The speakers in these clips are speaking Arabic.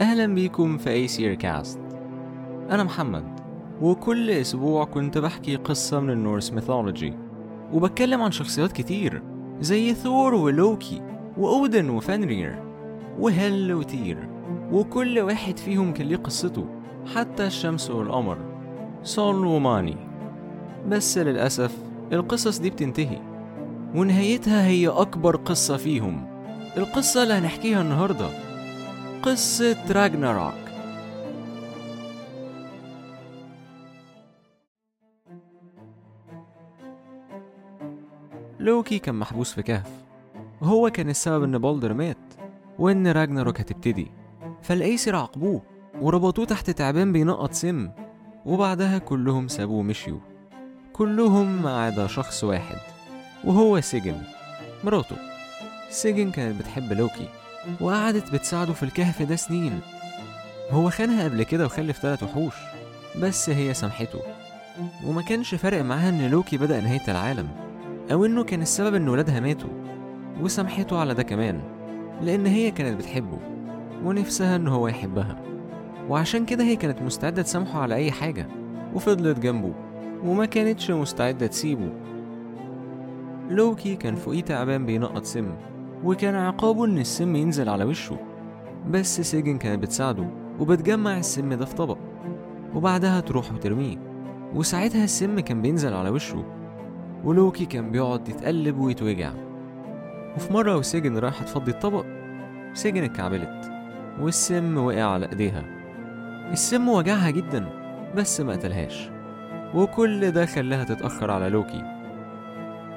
أهلا بيكم في Aesir Cast أنا محمد وكل أسبوع كنت بحكي قصة من ال Norse mythology وبتكلم عن شخصيات كتير زي ثور ولوكي وأودن وفنرير وهل وتير وكل واحد فيهم كان ليه قصته حتى الشمس والقمر سول وماني. بس للأسف القصص دي بتنتهي ونهايتها هي أكبر قصة فيهم. القصة اللي هنحكيها النهاردة قصة راجناروك لوكي كان محبوس في كهف. وهو كان السبب إن بالدر مات وإن راجناروك هتبتدي. فالايسر عاقبوه وربطوه تحت تعبان بينقط سم. وبعدها كلهم سابوه ومشيوا. كلهم ما عدا شخص واحد وهو سجن مراته. سجن كانت بتحب لوكي. وقعدت بتساعده في الكهف ده سنين. هو خانها قبل كده وخلف تلات وحوش بس هي سامحته. وما كانش فارق معاها إن لوكي بدأ نهاية العالم أو إنه كان السبب إن ولادها ماتوا. وسامحته على ده كمان لأن هي كانت بتحبه ونفسها إن هو يحبها. وعشان كده هي كانت مستعدة تسامحه على أي حاجة وفضلت جنبه وما كانتش مستعدة تسيبه. لوكي كان فوقيه تعبان بينقط سم. وكان عقابه إن السم ينزل على وشه. بس سيجن كانت بتساعده وبتجمع السم ده في طبق. وبعدها تروح وترميه. وساعتها السم كان بينزل على وشه. ولوكي كان بيقعد يتقلب ويتوجع. وفي مرة وسيجن رايحة تفضي الطبق سيجن اتكعبلت. والسم وقع على إيديها. السم وجعها جدا بس ما قتلهاش. وكل ده خلاها تتأخر على لوكي.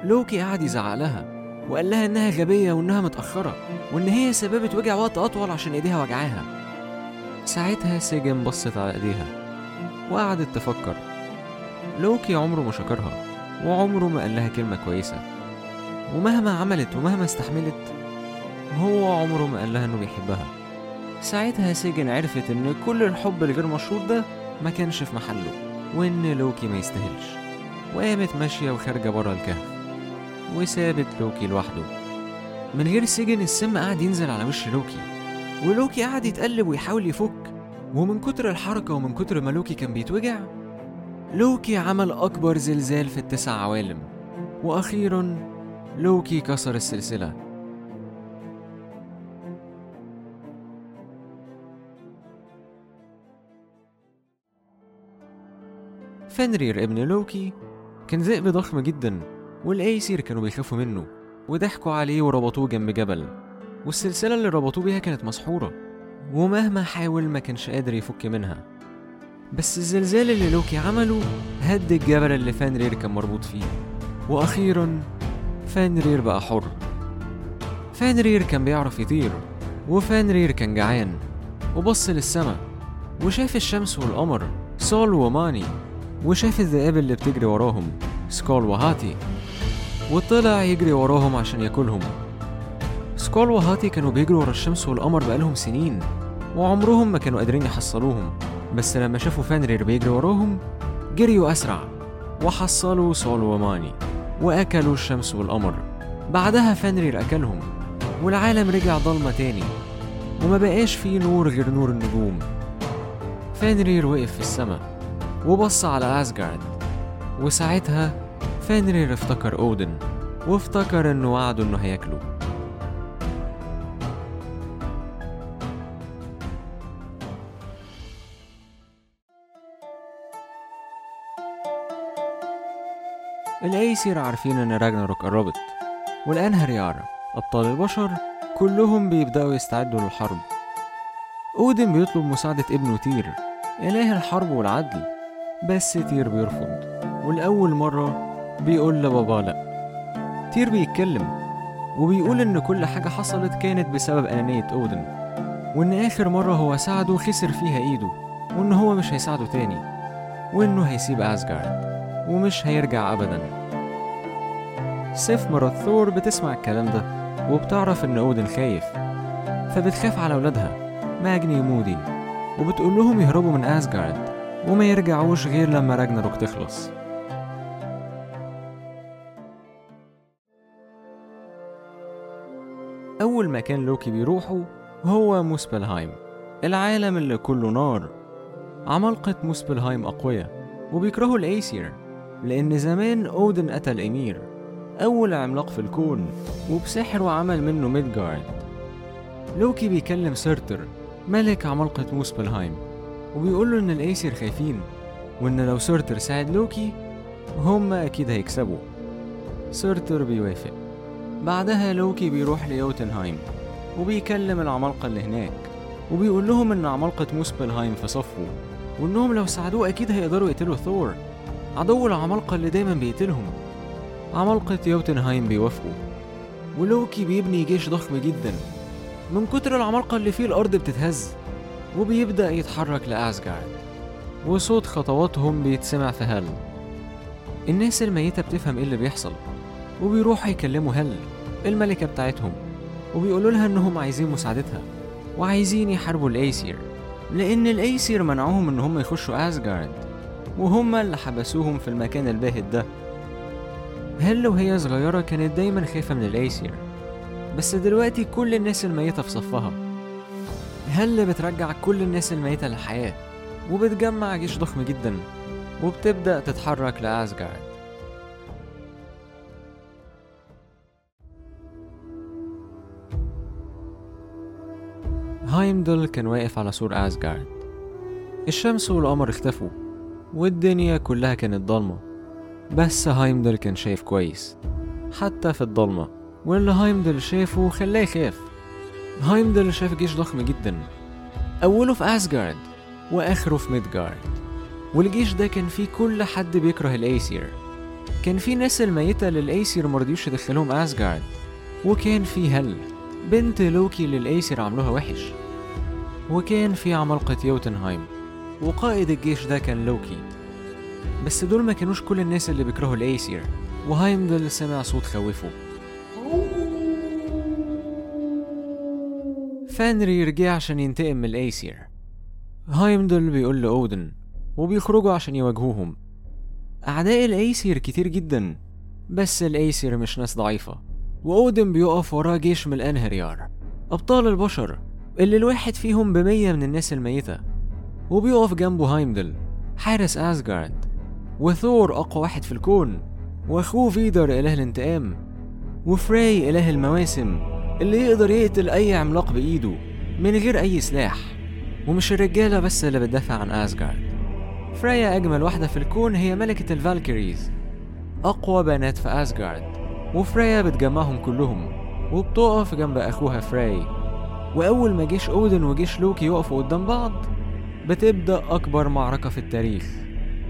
لوكي قعد يزعق لها. وقال لها إنها غبية وإنها متأخرة وإن هي سببت وجع وقت أطول عشان إيديها وجعاها. ساعتها سيجن بصت على إيديها وقعدت تفكر. لوكي عمره ما شكرها وعمره ما قال لها كلمة كويسة. ومهما عملت ومهما استحملت هو عمره ما قال لها إنه بيحبها. ساعتها سيجن عرفت إن كل الحب الغير مشروط ده ما كانش في محله وإن لوكي ما يستاهلش. وقامت ماشية وخارجة برا الكهف. وسابت لوكي لوحده. من غير سيجن السم قعد ينزل على وش لوكي ولوكي قعد يتقلب ويحاول يفك. ومن كتر الحركة ومن كتر ما لوكي كان بيتوجع لوكي عمل أكبر زلزال في التسع عوالم. وأخيرا لوكي كسر السلسلة. فنرير ابن لوكي كان ذئب ضخم جدا. والأيسير كانوا بيخافوا منه وضحكوا عليه وربطوه جنب جبل. والسلسلة اللي ربطوه بيها كانت مسحورة ومهما حاول ما كانش قادر يفك منها. بس الزلزال اللي لوكي عمله هد الجبل اللي فانرير كان مربوط فيه. وأخيرا فانرير بقى حر. فانرير كان بيعرف يطير وفانرير كان جعان. وبص للسما وشاف الشمس والقمر سول وماني. وشاف الذئاب اللي بتجري وراهم سكول وهاتي. وطلع يجري وراهم عشان ياكلهم. سكول وهاتي كانوا بيجروا ورا الشمس والقمر بقالهم سنين وعمرهم ما كانوا قادرين يحصلوهم. بس لما شافوا فانرير بيجري وراهم جريوا أسرع وحصلوا سول وماني وأكلوا الشمس والقمر. بعدها فانرير أكلهم والعالم رجع ضلمة تاني وما بقاش فيه نور غير نور النجوم. فانرير وقف في السماء وبص على أسجارد وساعتها فانرير افتكر أودن وافتكر إنه وعده إنه هياكله. الأيسير عارفين إن راجناروك قربت والآن هريارة أبطال البشر كلهم بيبدأوا يستعدوا للحرب. أودن بيطلب مساعدة ابنه تير إله الحرب والعدل. بس تير بيرفض والأول مرة بيقول لبابا لأ تير بيتكلم وبيقول إن كل حاجة حصلت كانت بسبب أنانية أودن وإن آخر مرة هو ساعده خسر فيها إيده وإن هو مش هيساعده تاني وإنه هيسيب أسجارد ومش هيرجع أبدا. سيف مرات ثور بتسمع الكلام ده وبتعرف إن أودن خايف فبتخاف على ولادها ماجني ومودي وبتقول لهم يهربوا من أسجارد وما يرجعوش غير لما راجناروك تخلص. أول مكان لوكي بيروحه هو موسبلهايم العالم اللي كله نار. عمالقة موسبلهايم أقوياء وبيكرهوا الأيسير لأن زمان أودن قتل إمير أول عملاق في الكون وبسحره عمل منه ميدجارد لوكي بيكلم سيرتر ملك عمالقة موسبلهايم وبيقول له إن الأيسير خايفين وإن لو سيرتر ساعد لوكي هما أكيد هيكسبوا. سيرتر بيوافق. بعدها لوكي بيروح ليوتنهايم وبيكلم العمالقة اللي هناك وبيقول لهم إن عمالقة موسبلهايم في صفه وإنهم لو ساعدوه أكيد هيقدروا يقتلوا ثور. عدو العمالقة اللي دايما بيقتلهم. عمالقة يوتنهايم بيوافقوا ولوكي بيبني جيش ضخم جدا. من كتر العمالقة اللي فيه الأرض بتتهز وبيبدأ يتحرك لأسجارد وصوت خطواتهم بيتسمع في هل. الناس الميتة بتفهم إيه اللي بيحصل. وبيروحوا يكلموا هل الملكة بتاعتهم وبيقولوا لها إنهم عايزين مساعدتها وعايزين يحاربوا الأيسير. لأن الأيسير منعوهم إن هم يخشوا اسجارد وهم اللي حبسوهم في المكان الباهت ده. هل وهي صغيرة كانت دايما خايفة من الأيسير بس دلوقتي كل الناس الميتة في صفها. هل بترجع كل الناس الميتة للحياة وبتجمع جيش ضخم جدا وبتبدأ تتحرك لأسجارد هايمدل كان واقف على سور أسجارد. الشمس والقمر اختفوا والدنيا كلها كانت ضلمة. بس هايمدل كان شايف كويس حتى في الضلمة. واللي هايمدل شافه خلاه يخاف. هايمدل شاف جيش ضخم جدا أوله في أسجارد وآخره في ميدجارد. والجيش ده كان فيه كل حد بيكره الأيسير. كان في ناس الميتة اللي الأيسير مرضيوش يدخلهم أسجارد. وكان في هل بنت لوكي اللي الأيسير عملوها وحش. وكان في عمالقة يوتنهايم وقائد الجيش ده كان لوكي بس دول ما كانوش كل الناس اللي بيكرهوا الأيسير وهايمدل سمع صوت خوفه. فانرير رجع عشان ينتقم من الأيسير. هايمدل بيقول لأودن وبيخرجوا عشان يواجهوهم. أعداء الأيسير كتير جدا بس الأيسير مش ناس ضعيفة. وأودن بيقف وراه جيش من الأينهريار. أبطال البشر اللي الواحد فيهم بمية من الناس الميتة وبيقف جنبه هايمدل حارس أسجارد وثور أقوى واحد في الكون وأخوه فيدر إله الانتقام وفراي إله المواسم اللي يقدر يقتل أي عملاق بإيده من غير أي سلاح ومش الرجالة بس اللي بتدافع عن أسجارد فريا أجمل واحدة في الكون هي ملكة الفالكيريز أقوى بنات في أسجارد وفريا بتجمعهم كلهم وبتقف جنب أخوها فراي. وأول ما جيش أودن وجيش لوكي يقفوا قدام بعض بتبدأ أكبر معركة في التاريخ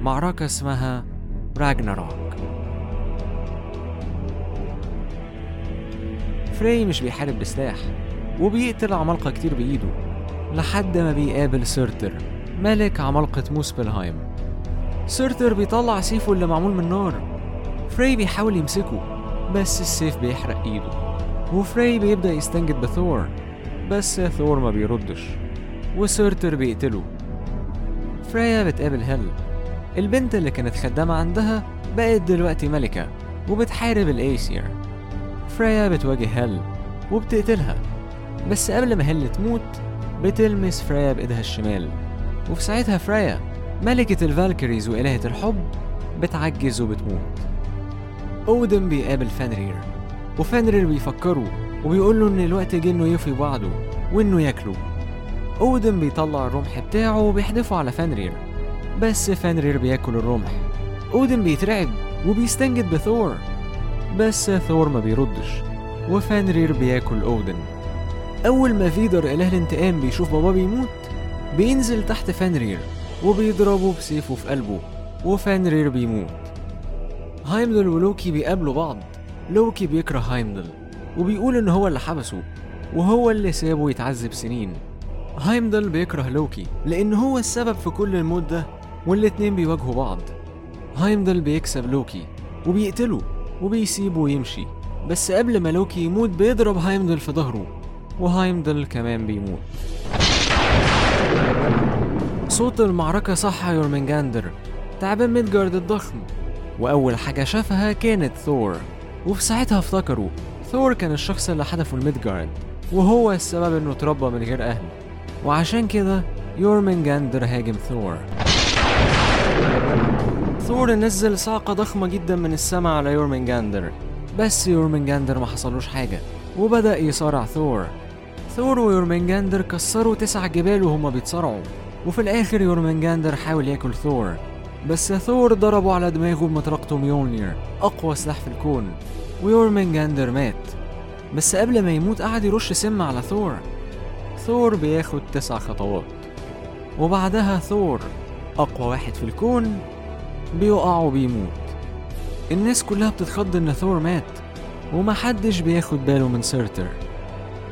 معركة اسمها راجناروك. فري مش بيحارب بسلاح وبيقتل عمالقة كتير بإيده لحد ما بيقابل سيرتر ملك عمالقة موسبلهايم. سيرتر بيطلع سيفه اللي معمول من نار. فري بيحاول يمسكه بس السيف بيحرق إيده. وفري بيبدأ يستنجد بثور. بس ثور ما بيردش. وسيرتر بيقتله فريا بتقابل هل البنت اللي كانت خدامة عندها بقت دلوقتي ملكة وبتحارب الأيسير. فريا بتواجه هل وبتقتلها. بس قبل ما هل تموت بتلمس فريا بإيدها الشمال. وفي ساعتها فريا ملكة الفالكريز وإلهة الحب بتعجز وبتموت. أودن بيقابل فانرير. وفانرير بيفكره وبيقول له إن الوقت جه إنه يفي بوعده وإنه ياكله أودن بيطلع الرمح بتاعه وبيحدفه على فانرير. بس فانرير بياكل الرمح. أودن بيترعب وبيستنجد بثور. بس ثور ما بيردش وفانرير بياكل أودن. أول ما فيدر إله الانتقام بيشوف باباه بيموت بينزل تحت فانرير وبيضربه بسيفه في قلبه وفانرير بيموت. هايمدل ولوكي بيقابلوا بعض. لوكي بيكره هايمدل. وبيقول إن هو اللي حبسه وهو اللي سابه يتعذب سنين. هايمدل بيكره لوكي لأن هو السبب في كل الموت ده والاتنين بيواجهوا بعض. هايمدل بيكسب لوكي وبيقتله وبيسيبه يمشي بس قبل ما لوكي يموت بيضرب هايمدل في ظهره وهايمدل كمان بيموت. صوت المعركة صحى يورمنجاندر. تعبان ميدجارد الضخم. وأول حاجة شافها كانت ثور. وفي ساعتها افتكروا ثور كان الشخص اللي حدفه لميدجارد وهو السبب إنه اتربى من غير أهل. وعشان كده يورمنجاندر هاجم ثور. ثور نزل صاعقة ضخمة جدا من السماء على يورمنجاندر بس يورمنجاندر ما حصلوش حاجة وبدأ يصارع ثور. ثور ويورمنجاندر كسروا تسع جبال وهما بيتصارعوا. وفي الآخر يورمنجاندر حاول يأكل ثور. بس ثور ضربه على دماغه بمطرقته ميولنير أقوى سلاح في الكون. ويورمنجاندر مات بس قبل ما يموت قعد يرش سم على ثور. ثور بياخد تسع خطوات. وبعدها ثور أقوى واحد في الكون بيقع وبيموت. الناس كلها بتتخض إن ثور مات ومحدش بياخد باله من سيرتر.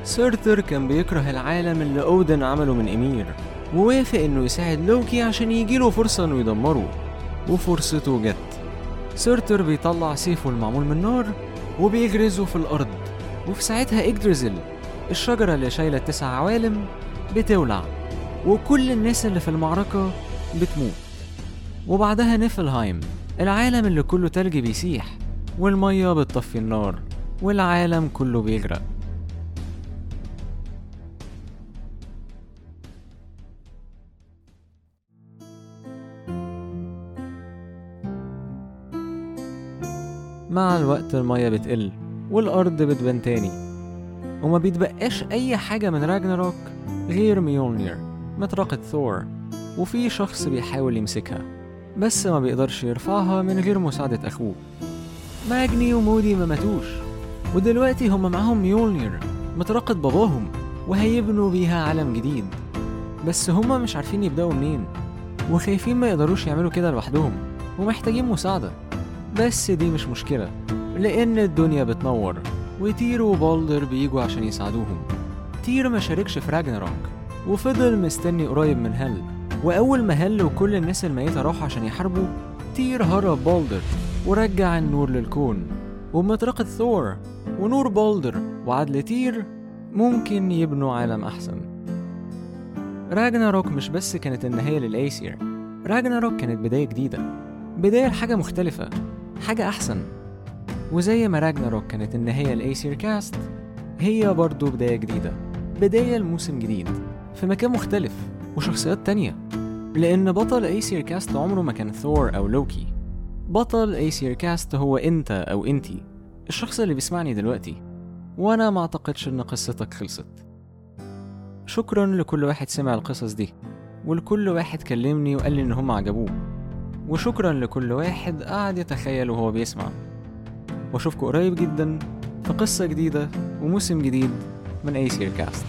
سيرتر كان بيكره العالم اللي أودن عمله من إمير ووافق إنه يساعد لوكي عشان يجيله فرصة إنه يدمره. وفرصته جت. سيرتر بيطلع سيفه المعمول من نار وبيغرزه في الأرض. وفي ساعتها إجدرزل الشجرة اللي شايلة التسع عوالم بتولع وكل الناس اللي في المعركة بتموت. وبعدها نيفلهايم العالم اللي كله تلج بيسيح والمية بتطفي النار والعالم كله بيغرق مع الوقت المية بتقل والأرض بتبان تاني. وما بيتبقاش أي حاجة من راجناروك غير ميولنير مطرقة ثور وفي شخص بيحاول يمسكها بس ما بيقدرش يرفعها من غير مساعدة أخوه. ماجني ومودي ما ماتوش ودلوقتي هما معاهم ميولنير مطرقة باباهم وهيبنوا بيها عالم جديد. بس هما مش عارفين يبدأوا منين وخايفين ما يقدروش يعملوا كده لوحدهم ومحتاجين مساعدة. بس دي مش مشكلة لأن الدنيا بتنور وتير وبالدر بيجوا عشان يساعدوهم. تير ما شاركش في راجناروك وفضل مستني قريب من هل وأول ما هل وكل الناس الميتة راحوا عشان يحاربوا تير هرب بالدر ورجع النور للكون. وبمطرقة ثور ونور بالدر وعدل تير ممكن يبنوا عالم أحسن. راجناروك مش بس كانت النهاية للأيسير راجناروك كانت بداية جديدة. بداية لحاجة مختلفة. حاجة أحسن. وزي ما راجناروك كانت النهاية لأيسير كاست هي برضو بداية جديدة. بداية لموسم جديد في مكان مختلف وشخصيات تانية. لأن بطل أيسير كاست عمره ما كان ثور أو لوكي بطل أيسير كاست هو أنت أو أنتي. الشخص اللي بيسمعني دلوقتي. وأنا ما أعتقدش إن قصتك خلصت. شكرا لكل واحد سمع القصص دي. ولكل واحد كلمني وقال لي إن هم عجبوه. وشكرا لكل واحد قعد يتخيل وهو بيسمع. وأشوفكم قريب جدا في قصة جديدة وموسم جديد من أي سير كاست